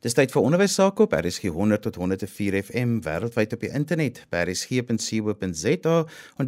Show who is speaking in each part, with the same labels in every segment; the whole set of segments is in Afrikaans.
Speaker 1: Dis tyd vir onderwys sake op RSG 100 tot 104 FM wêreldwyd op die internet by rsg.co.za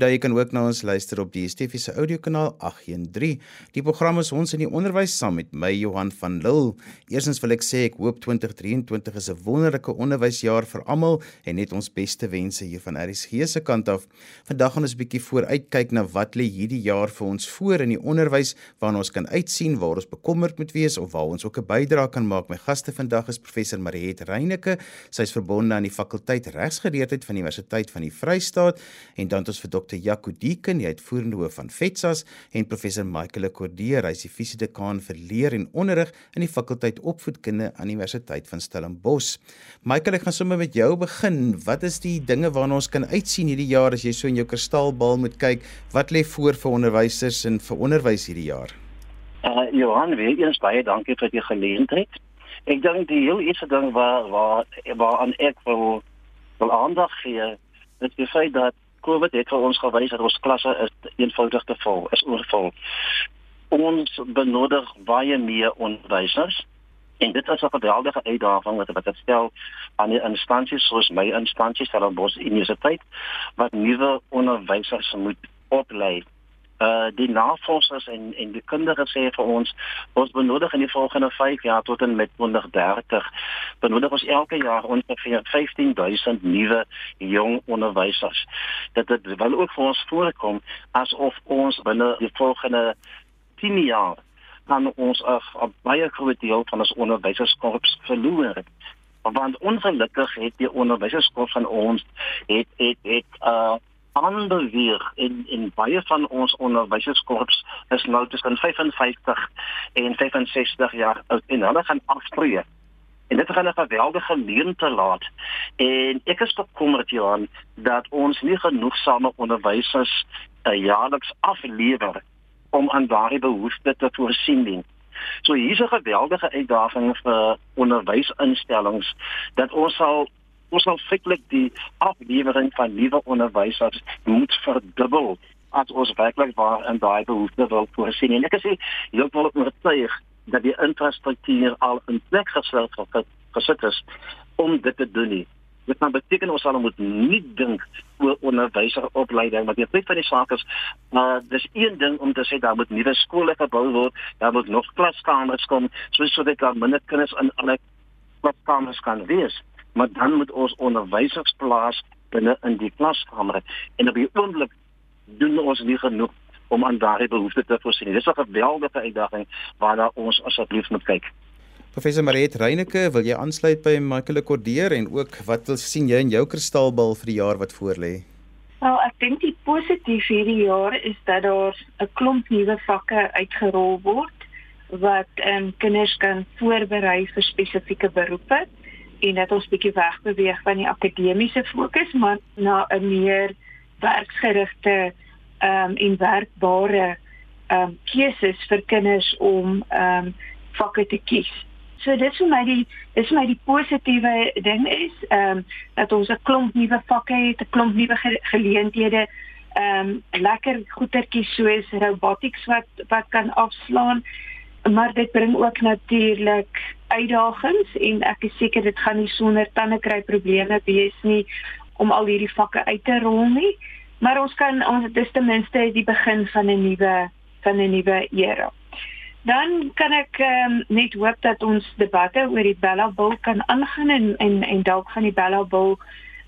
Speaker 1: daar jy kan ook na ons luister op die DSTV se audiokanaal 813. Die program is ons in die onderwys saam met my Johan van Lille. Eerstens wil ek sê ek hoop 2023 is 'n wonderlike onderwysjaar vir almal en net ons beste wense hier van RSG se kant af. Vandag gaan ons 'n bietjie vooruitkyk na wat lê hierdie jaar vir ons voor in die onderwys waarna ons kan uitsien, waar ons bekommerd moet wees of waar ons ook 'n bydrae kan maak. My gaste vandag is professor Mariet Reyneke. Sy is verbonde aan die fakulteit regsgeleerdheid van die Universiteit van die Vrystaat en dan het ons vir Dr. Jaco Deeken, die uitvoerende hoof van FETSAS en professor Michael Cordier, hy is die visiedekaan vir leer en onderrig in die fakulteit opvoedkunde aan die Universiteit van Stellenbosch. Michael, ek gaan sommer met jou begin. Wat is die dinge waarna ons kan uitsien hierdie jaar as jy so in jou kristalbal moet kyk? Wat lê voor vir onderwysers en vir onderwys hierdie jaar?
Speaker 2: Uh Johan, weer eens baie dankie vir die geleentheid. Ek dink die heel eerste ding waar waar waar aan ek wil wil aandag gee, is die feit dat COVID het vir ons gewys dat ons klasse is eenvoudig te vol, is oorvol. Ons benodig baie meer onderwysers en dit is 'n geweldige uitdaging wat wat stel aan die instansies soos my instansie Stellenbosch Universiteit wat nuwe onderwysers moet oplei uh die navorsers en en die kundiges sê vir ons ons benodig in die volgende 5 jaar tot en met 2030 benodig ons elke jaar ongeveer 15000 nuwe jong onderwysers. Dit dit wil ook vir ons voorkom asof ons binne die volgende 10 jaar kan ons 'n baie groot deel van ons onderwyserskorps verloor want ongelukkig het die onderwyserskorps van ons het het het uh aanbeweeg en en baie van ons onderwyserskorps is nou tussen 55 en 65 jaar oud en hulle gaan aftree. En dit gaan 'n geweldige leemte laat. En ek is bekommerd Johan dat ons nie genoegsame onderwysers uh, jaarliks aflewer om aan daardie behoeftes te voorsien nie. So hier's 'n geweldige uitdaging vir onderwysinstellings dat ons sal ons sal feitelik die aflewering van nuwe onderwysers moet verdubbel as ons werklik waar in daai behoefte wil voorsien. En ek sê heeltemal oortuig dat die infrastruktuur al in plek gestel gesit is om dit te doen. Nie. Dit kan beteken ons sal moet nie dink oor onderwyseropleiding want die feit van die saak is uh dis een ding om te sê daar moet nuwe skole gebou word, daar moet nog klaskamers kom soos sodat daar minder kinders in alle klaskamers kan wees maar dan moet ons onderwysers plaas binne in die klaskamer en op die oomblik doen ons nie genoeg om aan daardie behoeftes te voorsien. Dis 'n geweldige uitdaging waarna ons asseblief moet kyk.
Speaker 1: Professor Mariet Reyneke, wil jy aansluit by Michael Cordier en ook wat wil sien jy in jou kristalbal vir die jaar wat voorlê?
Speaker 3: Wel, ek dink die positief hierdie jaar is dat daar 'n klomp nuwe vakke uitgerol word wat ehm um, kinders kan voorberei vir spesifieke beroepe en dat ons bietjie wegbeweeg van die akademiese fokus maar na 'n meer werksgerigte ehm um, en werkbare ehm um, keuses vir kinders om ehm um, vakke te kies. So dis vir my die dis vir my die positiewe ding is ehm um, dat ons 'n klomp nuwe vakke het, 'n klomp nuwe geleenthede ehm um, lekker goetertjies soos robotics wat wat kan afslaan maar dit bring ook natuurlik uitdagings en ek is seker dit gaan nie sonder tande kry probleme wees nie om al hierdie vakke uit te rol nie maar ons kan ons dis ten minste die begin van 'n nuwe van 'n nuwe era. Dan kan ek um, net hoop dat ons debatte oor die Bella Bill kan aangaan en en en dalk gaan die Bella Bill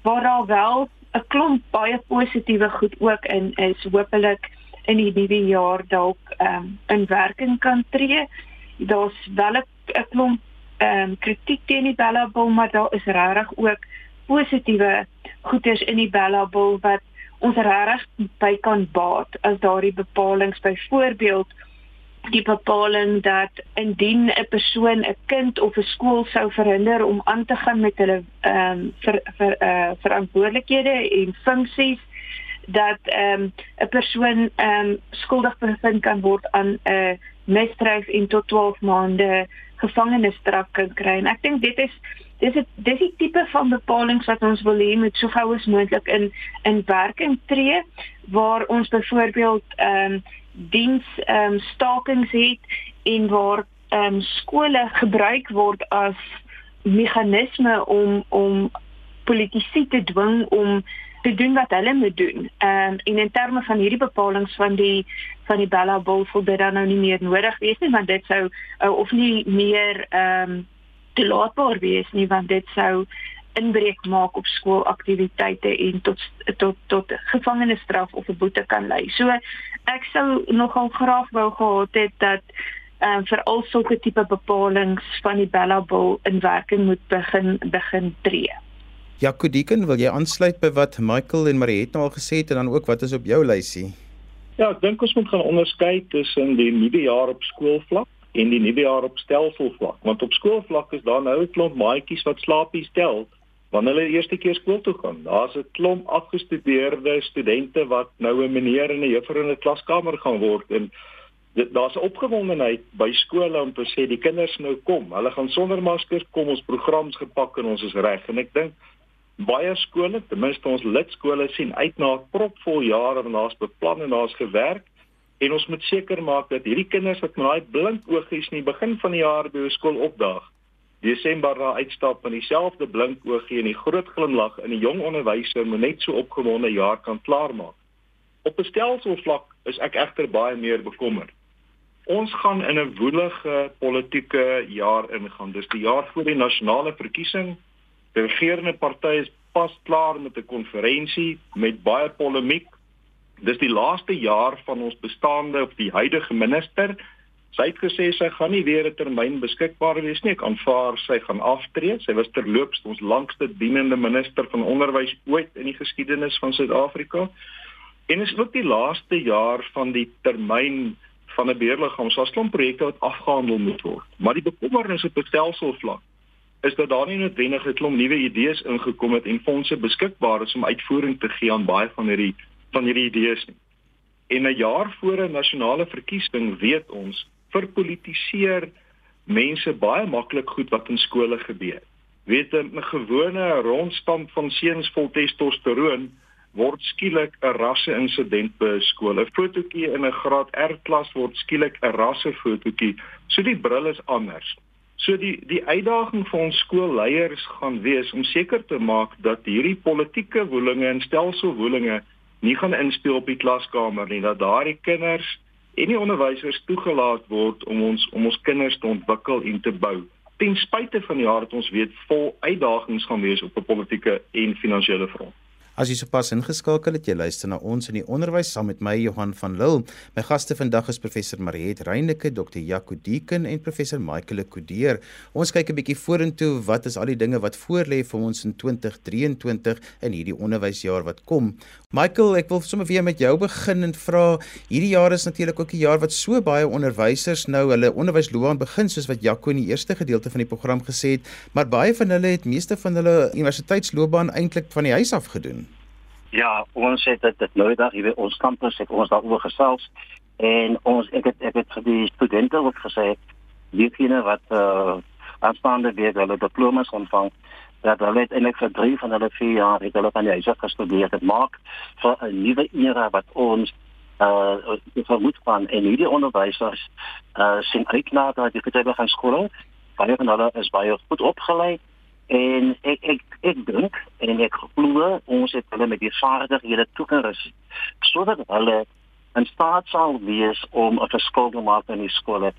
Speaker 3: waar daar wel 'n klomp baie positiewe goed ook in is hopelik in die nuwe jaar dalk ehm um, in werking kan tree. Daar's wel 'n klomp ehm um, kritiek teen die Bellable, maar daar is regtig ook positiewe goeders in die Bellable wat ons regtig by kan baat as daardie bepalinge byvoorbeeld die bepaling dat indien 'n persoon 'n kind of 'n skool sou verhinder om aan te gaan met hulle ehm um, vir vir eh uh, verantwoordelikhede en funksies dat ehm um, 'n persoon ehm um, skuldig bevind kan word aan 'n uh, misdrijf en tot 12 maande gevangenisstraf kan kry. En ek dink dit is dis dit dis die tipe van bepalinge wat ons wil hê met so gou as moontlik in in werking tree waar ons byvoorbeeld ehm um, diens ehm um, stakings het en waar ehm um, skole gebruik word as meganisme om om politici te dwing om te doen wat hulle moet doen. Ehm um, en in terme van hierdie bepalinge van die van die Bella Bill sou dit dan nou nie meer nodig wees nie want dit sou uh, of nie meer ehm um, toelaatbaar wees nie want dit sou inbreuk maak op skoolaktiwiteite en tot tot tot gevangenisstraf of 'n boete kan lei. So ek sou nogal graag wou gehad het dat ehm uh, vir al sulke tipe bepalinge van die Bella Bill in werking moet begin begin tree.
Speaker 1: Jakodieken, wil jy aansluit by wat Michael en Mariet nou al gesê het en dan ook wat is op jou lysie?
Speaker 4: Ja, ek dink ons moet gaan onderskei tussen die nuwe jaar op skoolvlak en die nuwe jaar op stelselvlak, want op skoolvlak is daar nou 'n klomp maatjies wat slaapies tel wanneer hulle eerste keer skool toe gaan. Daar's 'n klomp afgestudeerde studente wat nou 'n meneer en 'n juffrou in 'n klaskamer gaan word en daar's opgewondenheid by skole om te sê die kinders nou kom. Hulle gaan sonder maskers kom, ons programs gepak en ons is reg. En ek dink baie skole, ten minste ons lidskole sien uit na propvol jaar en daar's beplan en daar's gewerk en ons moet seker maak dat hierdie kinders wat met daai blink oogies in die begin van die jaar by skool opdaag Desember daar uitstap met dieselfde blink oogie en die groot glimlag in die jong onderwyser moet net so opgewonde jaar kan klaarmaak. Op 'n stelselvlak is ek egter baie meer bekommerd. Ons gaan in 'n woelige politieke jaar ingaan. Dis die jaar voor die nasionale verkiesing Die regerende party is pas klaar met 'n konferensie met baie polemiek. Dis die laaste jaar van ons bestaande of die huidige minister. Sy het gesê sy gaan nie weer 'n termyn beskikbaar wees nie. Ek aanvaar sy gaan aftree. Sy was terloops ons langste dienende minister van onderwys ooit in die geskiedenis van Suid-Afrika. En is ook die laaste jaar van die termyn van 'n beheerliggaam. Ons het 'n klomp projekte wat afgehandel moet word. Maar die bekommernis op stelselvlak is dat daar nie noodwendig 'n klomp nuwe idees ingekom het en fondse beskikbaar is om uitvoering te gee aan baie van hierdie van hierdie idees nie. En 'n jaar voor 'n nasionale verkiesing weet ons verpolitiseer mense baie maklik goed wat in skole gebeur. Weet 'n gewone rondstamp van seuns vol testosteroon word skielik 'n rasse insident by 'n skool. 'n Fotootjie in 'n graad R klas word skielik 'n rasse fotootjie. So die bril is anders. So die die uitdaging vir ons skoolleiers gaan wees om seker te maak dat hierdie politieke woelinge en stelselwoelinge nie gaan inspel op die klaskamer nie dat daardie kinders en die onderwysers toegelaat word om ons om ons kinders te ontwikkel en te bou ten spyte van die jaar wat ons weet vol uitdagings gaan wees op 'n politieke en finansiële front.
Speaker 1: As jy sopas ingeskakel het, jy luister na ons in die onderwys saam met my Johan van Lille. My gaste vandag is professor Mariet Reyneke, Dr. Jaco Deeken en professor Michael Kudeer. Ons kyk 'n bietjie vorentoe, wat is al die dinge wat voorlê vir ons in 2023 in hierdie onderwysjaar wat kom. Michael, ek wil sommer weer met jou begin en vra, hierdie jaar is natuurlik ook 'n jaar wat so baie onderwysers nou hulle onderwysloopbaan begin soos wat Jaco in die eerste gedeelte van die program gesê het, maar baie van hulle het meeste van hulle universiteitsloopbaan eintlik van die huis af gedoen.
Speaker 2: Ja, ons het dit dit nou daar hier ons kampus het ons daaroor gesels en ons ek het ek het vir die studente ook gesê diegene wat uh, aanstaande week hulle diplomas ontvang dat hulle eintlik vir 3 van hulle 4 jaar het hulle van die huis gestudeer. Dit maak vir 'n nuwe era wat ons uh, vermoed van en hierdie onderwysers uh, sien uit na dat die getuie van skole baie van hulle is baie goed opgelei En ek ek ek dink en ek glo ons het hulle met die vaardighede toegerus sodat hulle in staat sal wees om 'n verskil te maak in die skole.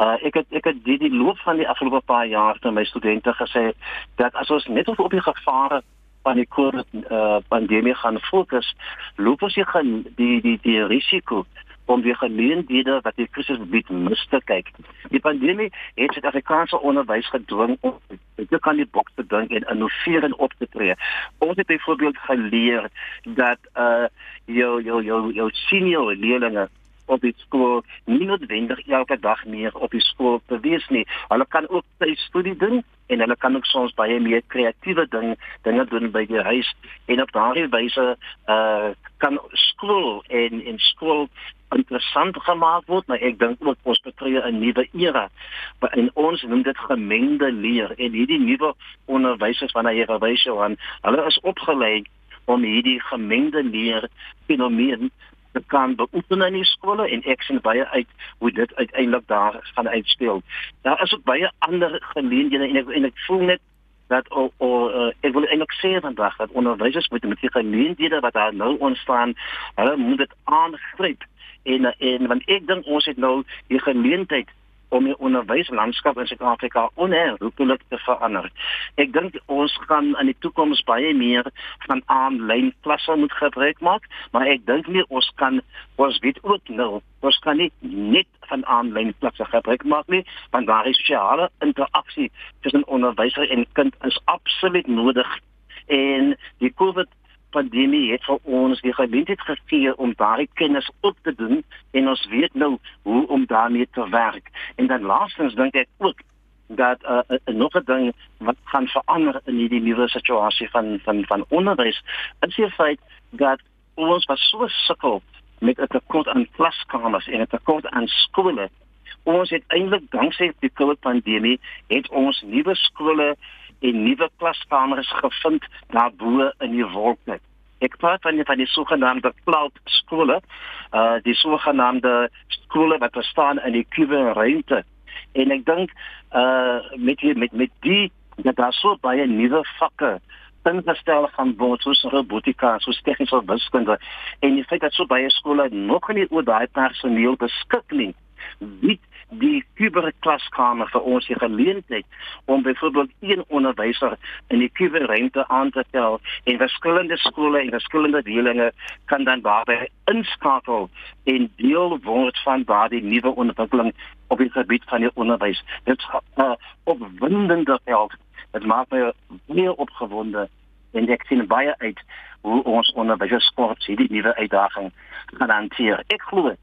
Speaker 2: Uh ek het ek het die, die loop van die afgelope paar jaar met my studente gesê dat as ons net op die gevare van die COVID uh pandemie gaan fokus, loop ons gaan die die die risiko om die geleenthede wat die krisis bied mis te kyk. Die pandemie het Suid-Afrikaanse onderwys gedwing om te kan die boks te dink en innoveer en op te tree. Ons het byvoorbeeld geleer dat uh jou jou jou jou senior leerlinge op die skool nie noodwendig elke dag meer op die skool te wees nie. Hulle kan ook by studie doen en hulle kan ook soms baie meer kreatiewe ding dinge doen by die huis en op daardie wyse uh kan skool en in skool interessant gemaak word, maar ek dink ook ons betree 'n nuwe era. En ons noem dit gemengde leer en hierdie nuwe onderwysers van die Here wys jou aan, hulle is opgelei om hierdie gemengde leer fenomeen te kan beoefen in die skole en ek sien baie uit hoe dit uiteindelik daar gaan uitspeel. Daar is ook baie ander geleenthede en ek en ek voel net dat o, o uh, ek wil eintlik sê vandag dat onderwysers moet met die geleenthede wat daar nou ontstaan, hulle moet dit aangryp. En en want ek dink ons het nou die geleentheid om die onderwyslandskap in Suid-Afrika onherroepelik te verander. Ek dink ons gaan in die toekoms baie meer van aanlyn klasse moet gebruik maak, maar ek dink nie ons kan ons weet ook nou, ons kan nie net van aanlyn klasse gebruik maak nie, want daar is sosiale interaksie tussen onderwyser en kind is absoluut nodig. En die COVID pandemie het vir ons die geleentheid gegee om daardie kennis op te doen en ons weet nou hoe om daarmee te werk. En dan laastens dink ek ook dat uh, uh, nog 'n ding wat gaan verander in hierdie nuwe situasie van van van onderwys is die feit dat ons was so sukkel met 'n tekort aan klaskamers en 'n tekort aan skole. Ons het eintlik danksy die COVID pandemie het ons nuwe skole en nuwe klaskamers gevind daarbo in die wolke. Ek praat van die van die sogenaamde cloud skole, uh die sogenaamde skole wat bestaan in die kuwe ruimte. En ek dink uh met die, met met die dat daar so baie nuwe vakke ingestel gaan word soos robotika, soos tegniese wiskunde en die feit dat so baie skole nog nie oor daai personeel beskik nie. Wie die kuberklaskamer vir ons die geleentheid om byvoorbeeld een onderwyser in die kuberruimte aan te tel en verskillende skole en verskillende delinge kan dan daarbey inskakel en deel word van daardie nuwe ontwikkeling op die gebied van die onderwys. Dit is uh, opwindende veld. Dit maak my baie opgewonde en ek sien baie uit hoe ons onderwysers kort hierdie nuwe uitdaging gaan hanteer. Ek glo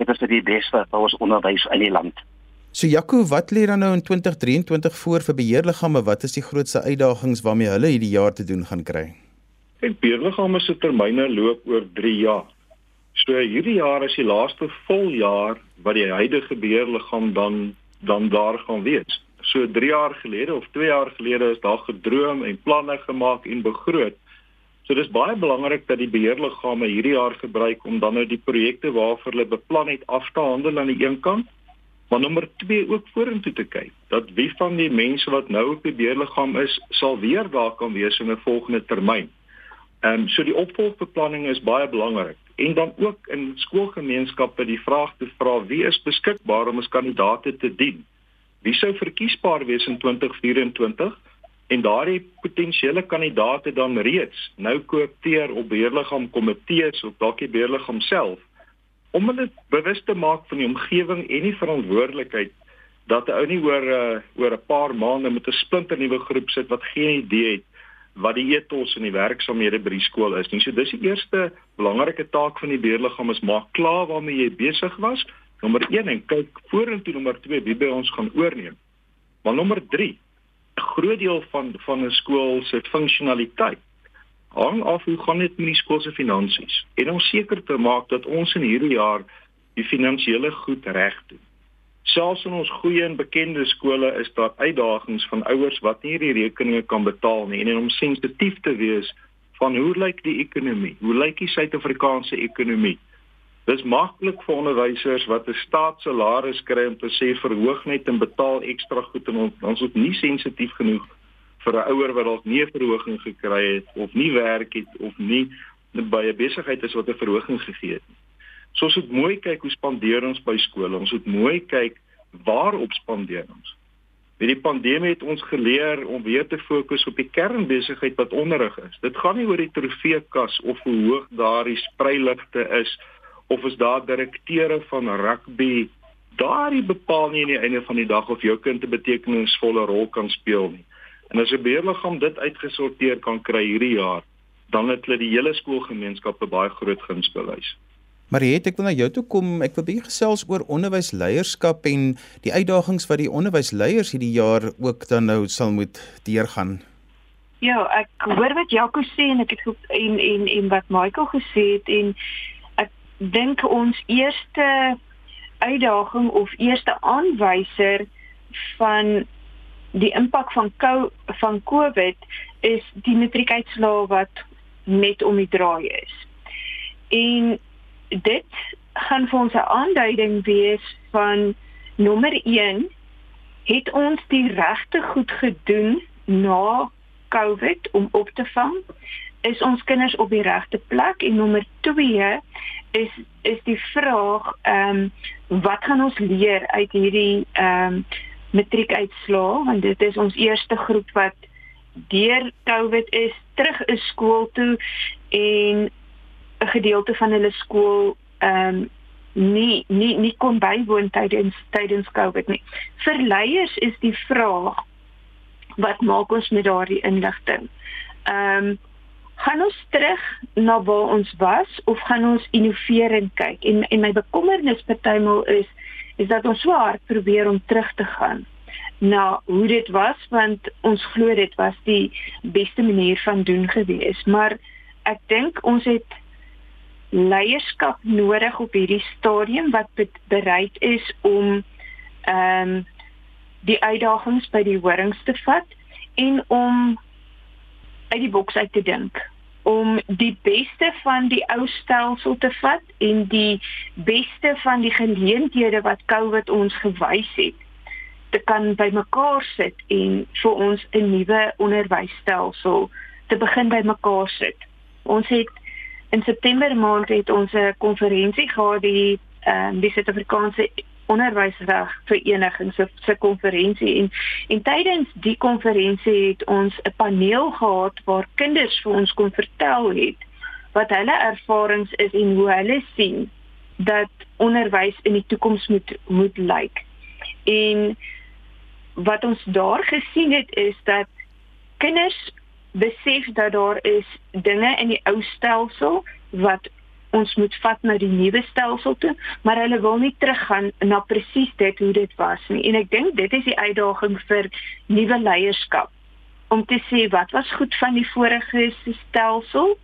Speaker 2: dit is die beste vir ons onderwys in die land.
Speaker 1: So Jaco, wat lê dan nou in 2023 voor vir beheerliggame? Wat is die grootste uitdagings waarmee hulle hierdie jaar te doen gaan kry?
Speaker 4: Ek beheerliggame se termyne loop oor 3 jaar. So hierdie jaar is die laaste voljaar wat die huidige beheerliggaam dan dan daar gaan wees. So 3 jaar gelede of 2 jaar gelede is daar gedroom en planne gemaak en begroot. So dis baie belangrik dat die beheerliggame hierdie jaar gebruik om dan nou die projekte waarvoor hulle beplan het af te handel aan die een kant, maar nommer 2 ook vorentoe te kyk. Dat wie van die mense wat nou op die beheerliggaam is, sal weer daar kan wees in 'n volgende termyn. Ehm um, so die opvolgbeplanning is baie belangrik en dan ook in skoolgemeenskappe die vraag te vra wie is beskikbaar om as kandidaate te dien. Wie sou verkiesbaar wees in 2024? En daardie potensiële kandidaate dan reeds nou koopteer op beheerliggaam komitees of dalk die beheerliggaam self om hulle bewus te maak van die omgewing en die verantwoordelikheid dat 'n ou nie oor uh, oor 'n paar maande met 'n splinter nuwe groep sit wat geen idee het wat die ethos en die werksamehede by die skool is nie. So dis die eerste belangrike taak van die beheerliggaam is maak klaar waarmee jy besig was. Nommer 1 en kyk vorentoe nommer 2 wie by ons gaan oorneem. Maar nommer 3 groot deel van van 'n skool se funksionaliteit hang af hoe gaan dit met die skool se finansies en om seker te maak dat ons in hierdie jaar die finansiële goed reg doen. Selfs in ons goeie en bekende skole is daar uitdagings van ouers wat nie hierdie rekeninge kan betaal nie en om sensitief te wees van hoe lyk die ekonomie? Hoe lyk die Suid-Afrikaanse ekonomie? Dis maklik vir onderwysers wat 'n staatssalaris kry om te sê verhoog net en betaal ekstra goed en ons is nie sensitief genoeg vir 'n ouer wat dalk nie 'n verhoging gekry het of nie werk het of nie by 'n besigheid is wat 'n verhoging gegee het. So ons moet mooi kyk hoe spandeer ons by skole. Ons moet mooi kyk waarop spandeer ons. Met die pandemie het ons geleer om weer te fokus op die kernbesigheid wat onderrig is. Dit gaan nie oor die trofeekas of hoe hoog daardie spreiligte is of is daar direkteure van rugby daardie bepaal nie aan die einde van die dag of jou kind 'n betekenisvolle rol kan speel nie. En as 'n beheerliggaam dit uitgesorteer kan kry hierdie jaar, dan het hulle die hele skoolgemeenskap 'n baie groot guns bewys.
Speaker 1: Mariet, ek wil na jou toe kom. Ek wil bietjie gesels oor onderwysleierskap en die uitdagings wat die onderwysleiers hierdie jaar ook dan nou sal moet deurgaan.
Speaker 3: Ja, ek hoor wat Jaco sê en ek het en en en wat Michael gesê het en dink ons eerste uitdaging of eerste aanwyser van die impak van Co van COVID is die matriekuitslae wat net om die draai is. En dit gaan vir ons 'n aanduiding wees van nommer 1 het ons die regte goed gedoen na COVID om op te vang is ons kinders op die regte plek en nommer 2 is is die vraag ehm um, wat gaan ons leer uit hierdie ehm um, matriekuitslae want dit is ons eerste groep wat deur COVID is terug is skool toe en 'n gedeelte van hulle skool ehm um, nie nie nie kon bywoon tydens tydens COVID nie. Vir leiers is die vraag wat maak ons met daardie inligting? Ehm um, gaan ons terug na waar ons was of gaan ons innoverend kyk? En en my bekommernis partymal is is dat ons swaar probeer om terug te gaan na hoe dit was want ons glo dit was die beste manier van doen gewees maar ek dink ons het leierskap nodig op hierdie stadium wat bereid is om ehm um, die uitdagings by die horings te vat en om uit die boks uit te dink om die beste van die ou stelsel te vat en die beste van die geleenthede wat COVID ons gewys het te kan bymekaar sit en vir ons 'n nuwe onderwysstelsel te begin bymekaar sit. Ons het in September maand het ons 'n konferensie gehad die ehm um, die Suid-Afrikaanse onderwysreg vereniging se se konferensie en en tydens die konferensie het ons 'n paneel gehad waar kinders vir ons kon vertel het wat hulle ervarings is en hoe hulle sien dat onderwys in die toekoms moet moet lyk. En wat ons daar gesien het is dat kinders besef dat daar is dinge in die ou stelsel wat ons moet vat na die nuwe stelsel toe, maar hulle wil nie teruggaan na presies dit hoe dit was nie. En ek dink dit is die uitdaging vir nuwe leierskap om te sê wat was goed van die vorige stelsel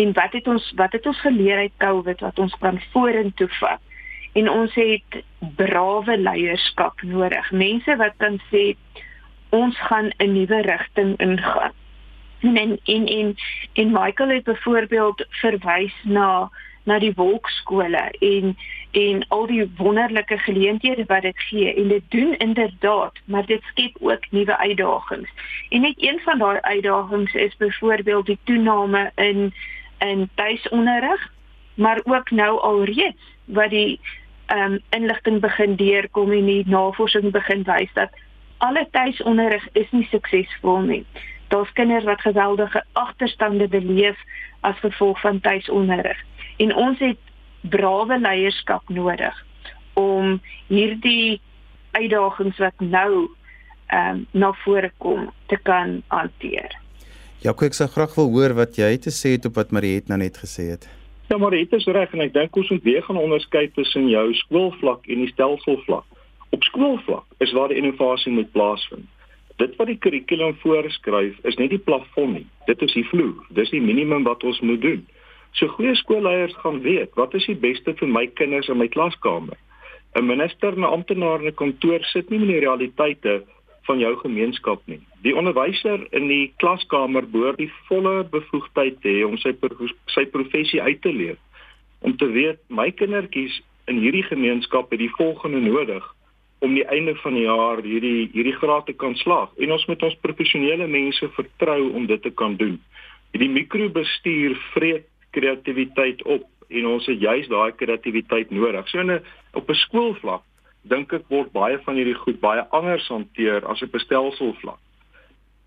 Speaker 3: en wat het ons wat het ons geleer uit COVID wat ons kan vorentoe vat en ons het brawe leierskap nodig. Mense wat kan sê ons gaan 'n nuwe rigting ingaan. En en en en, Michael het byvoorbeeld verwys na na die wolkskole en en al die wonderlike geleenthede wat dit gee en dit doen inderdaad, maar dit skep ook nuwe uitdagings. En net een van daai uitdagings is byvoorbeeld die toename in in tuisonderrig, maar ook nou alreeds wat die um, inligting begin deurkom en die navorsing begin wys dat alle tuisonderrig is nie suksesvol nie. Daar's kinders wat geweldige agterstande beleef as gevolg van tuisonderrig. En ons het brawe leierskap nodig om hierdie uitdagings wat nou ehm um, na vore kom te kan hanteer.
Speaker 1: Ja, ek sou graag wil hoor wat jy te sê het op wat Mariet nou net gesê het.
Speaker 4: Ja, maar dit is reg en ek dink ons moet weer gaan onderskei tussen jou skoolvlak en die stelselvlak. Op skoolvlak is waar die innovasie moet plaasvind. Dit wat die kurrikulum voorskryf is nie die plafon nie. Dit is die vloer. Dis die minimum wat ons moet doen. So goeie skoolleiers gaan weet wat is die beste vir my kinders in my klaskamer. 'n Minister en 'n amptenaar in 'n kantoor sit nie met die realiteite van jou gemeenskap nie. Die onderwyser in die klaskamer behoort die volle bevoegdheid te hê om sy sy professie uit te leef. Om te weet my kindertjies in hierdie gemeenskap het die volgende nodig om die einde van die jaar hierdie hierdie graad te kan slaag en ons moet ons professionele mense vertrou om dit te kan doen. Die mikrobestuur vreet kreatiwiteit op en ons het juist daai kreatiwiteit nodig. So in 'n op 'n skoolvlak dink ek word baie van hierdie goed baie anders hanteer as op 'n stelselvlak.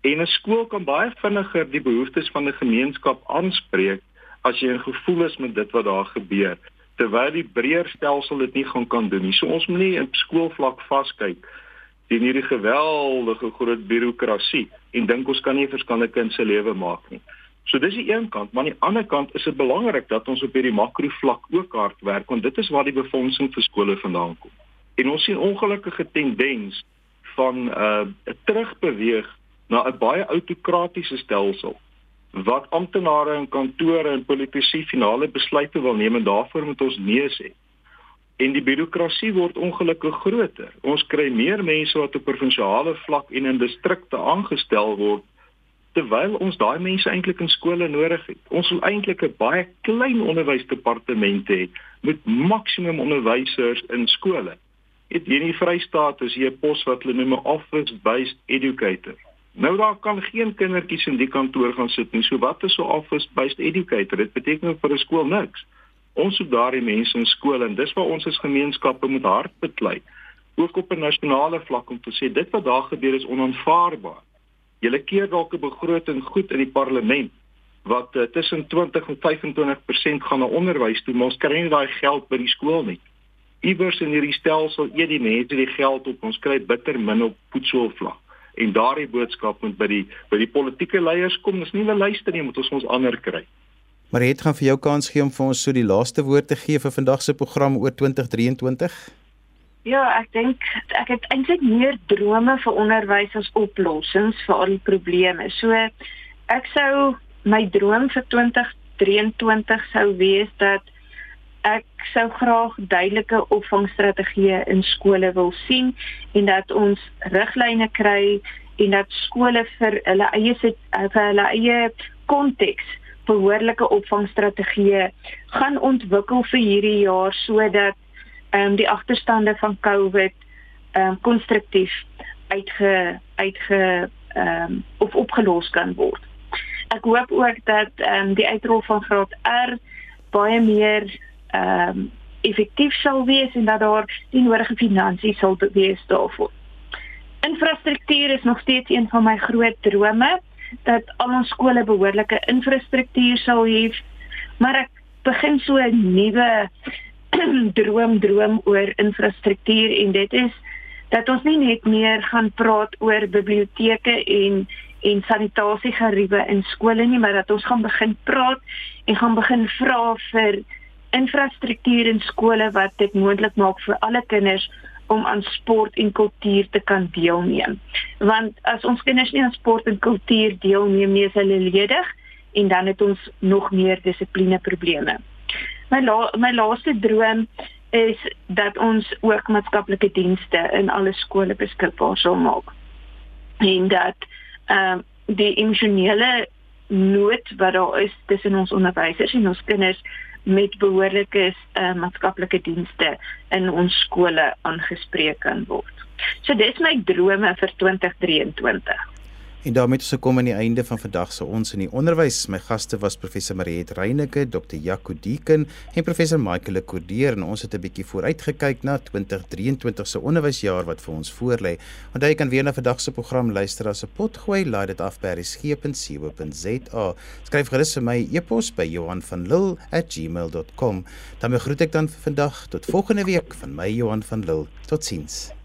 Speaker 4: En 'n skool kan baie vinniger die behoeftes van 'n gemeenskap aanspreek as jy 'n gevoel is met dit wat daar gebeur, terwyl die breër stelsel dit nie gaan kan doen nie. So ons moet nie op skoolvlak vaskyk teen hierdie geweldige groot birokrasie en dink ons kan nie 'n verskande kind se lewe maak nie. So dis die een kant, maar aan die ander kant is dit belangrik dat ons op hierdie makro vlak ook hard werk want dit is waar die befondsing vir skole vandaan kom. En ons sien ongelukkige tendens van 'n uh, terugbeweeg na 'n baie autokratiese stelsel wat amptenare en kantore en politici finale besluite wil neem en daarvoor moet ons nee sê. En die birokrasie word ongelukkig groter. Ons kry meer mense wat op provinsiale vlak en in distrikte aangestel word terwyl ons daai mense eintlik in skole nodig het. Ons wil eintlik 'n baie klein onderwysdepartement hê met maksimum onderwysers in skole. Dit hier in die Vrystaat is hier 'n pos wat hulle noem 'n office based educator. Nou daar kan geen kindertjies in die kantoor gaan sit nie. So wat is so office based educator? Dit beteken vir 'n skool niks. Ons soek daardie mense in skole en dis waar ons as gemeenskappe moet hard beklei. Ook op 'n nasionale vlak om te sê dit wat daar gebeur is onaanvaarbaar. Julle keer dalk 'n begroting goed in die parlement wat uh, tussen 20 en 25% gaan na onderwys toe, maar ons kry nie daai geld by die skool nie. Iewers in hierdie stelsel eet die mense die geld op ons kry bitter min op voedselvlak. En daardie boodskap moet by die by die politieke leiers kom. Dis nie 'n luister nie moet ons ons ander kry.
Speaker 1: Maar het gaan vir jou kans gee om vir ons so die laaste woord te gee vir vandag se program oor 2023
Speaker 3: Ja, ek dink ek het eintlik meer drome vir onderwys as oplossings vir al die probleme. So ek sou my droom vir 2023 sou wees dat ek sou graag duidelike opvangstrategieë in skole wil sien en dat ons riglyne kry en dat skole vir hulle eie vir hulle eie konteks behoorlike opvangstrategieë gaan ontwikkel vir hierdie jaar sodat ehm um, die agterstande van COVID ehm um, konstruktief uitge uitge ehm um, of opgelos kan word. Ek hoop ook dat ehm um, die uitrol van graad R baie meer ehm um, effektief sal wees en dat daar die nodige finansies sal wees daarvoor. Infrastruktuur is nog steeds een van my groot drome dat al ons skole behoorlike infrastruktuur sal hê. Maar ek begin so 'n nuwe droom droom oor infrastruktuur en dit is dat ons nie net meer gaan praat oor biblioteke en en sanitasiegeriewe in skole nie, maar dat ons gaan begin praat en gaan begin vra vir infrastruktuur in skole wat dit moontlik maak vir alle kinders om aan sport en kultuur te kan deelneem. Want as ons kinders nie aan sport en kultuur deelneem nie, is hulle ledig en dan het ons nog meer dissipline probleme. My la, my laaste droom is dat ons ook maatskaplike dienste in alle skole beskikbaar sal maak. En dat ehm uh, die emosionele nood wat daar is tussen ons onderwysers en ons kinders met behoorlike uh, maatskaplike dienste in ons skole aangespreek kan word. So dis my drome vir 2023.
Speaker 1: En daarmee het ons gekom aan die einde van vandag se ons in die onderwys. My gaste was professor Mariet Reyneke, Dr. Jaco Deeken en professor Michael Kordeer en ons het 'n bietjie vooruit gekyk na 2023 se onderwysjaar wat vir ons voorlê. Onthou jy kan weer na vandag se program luister as 'n potgooi, laai dit af by resgep.co.za. Skryf gerus vir my e-pos by Johan van Lille@gmail.com. Dan groet ek dan vir vandag tot volgende week van my Johan van Lille. Totsiens.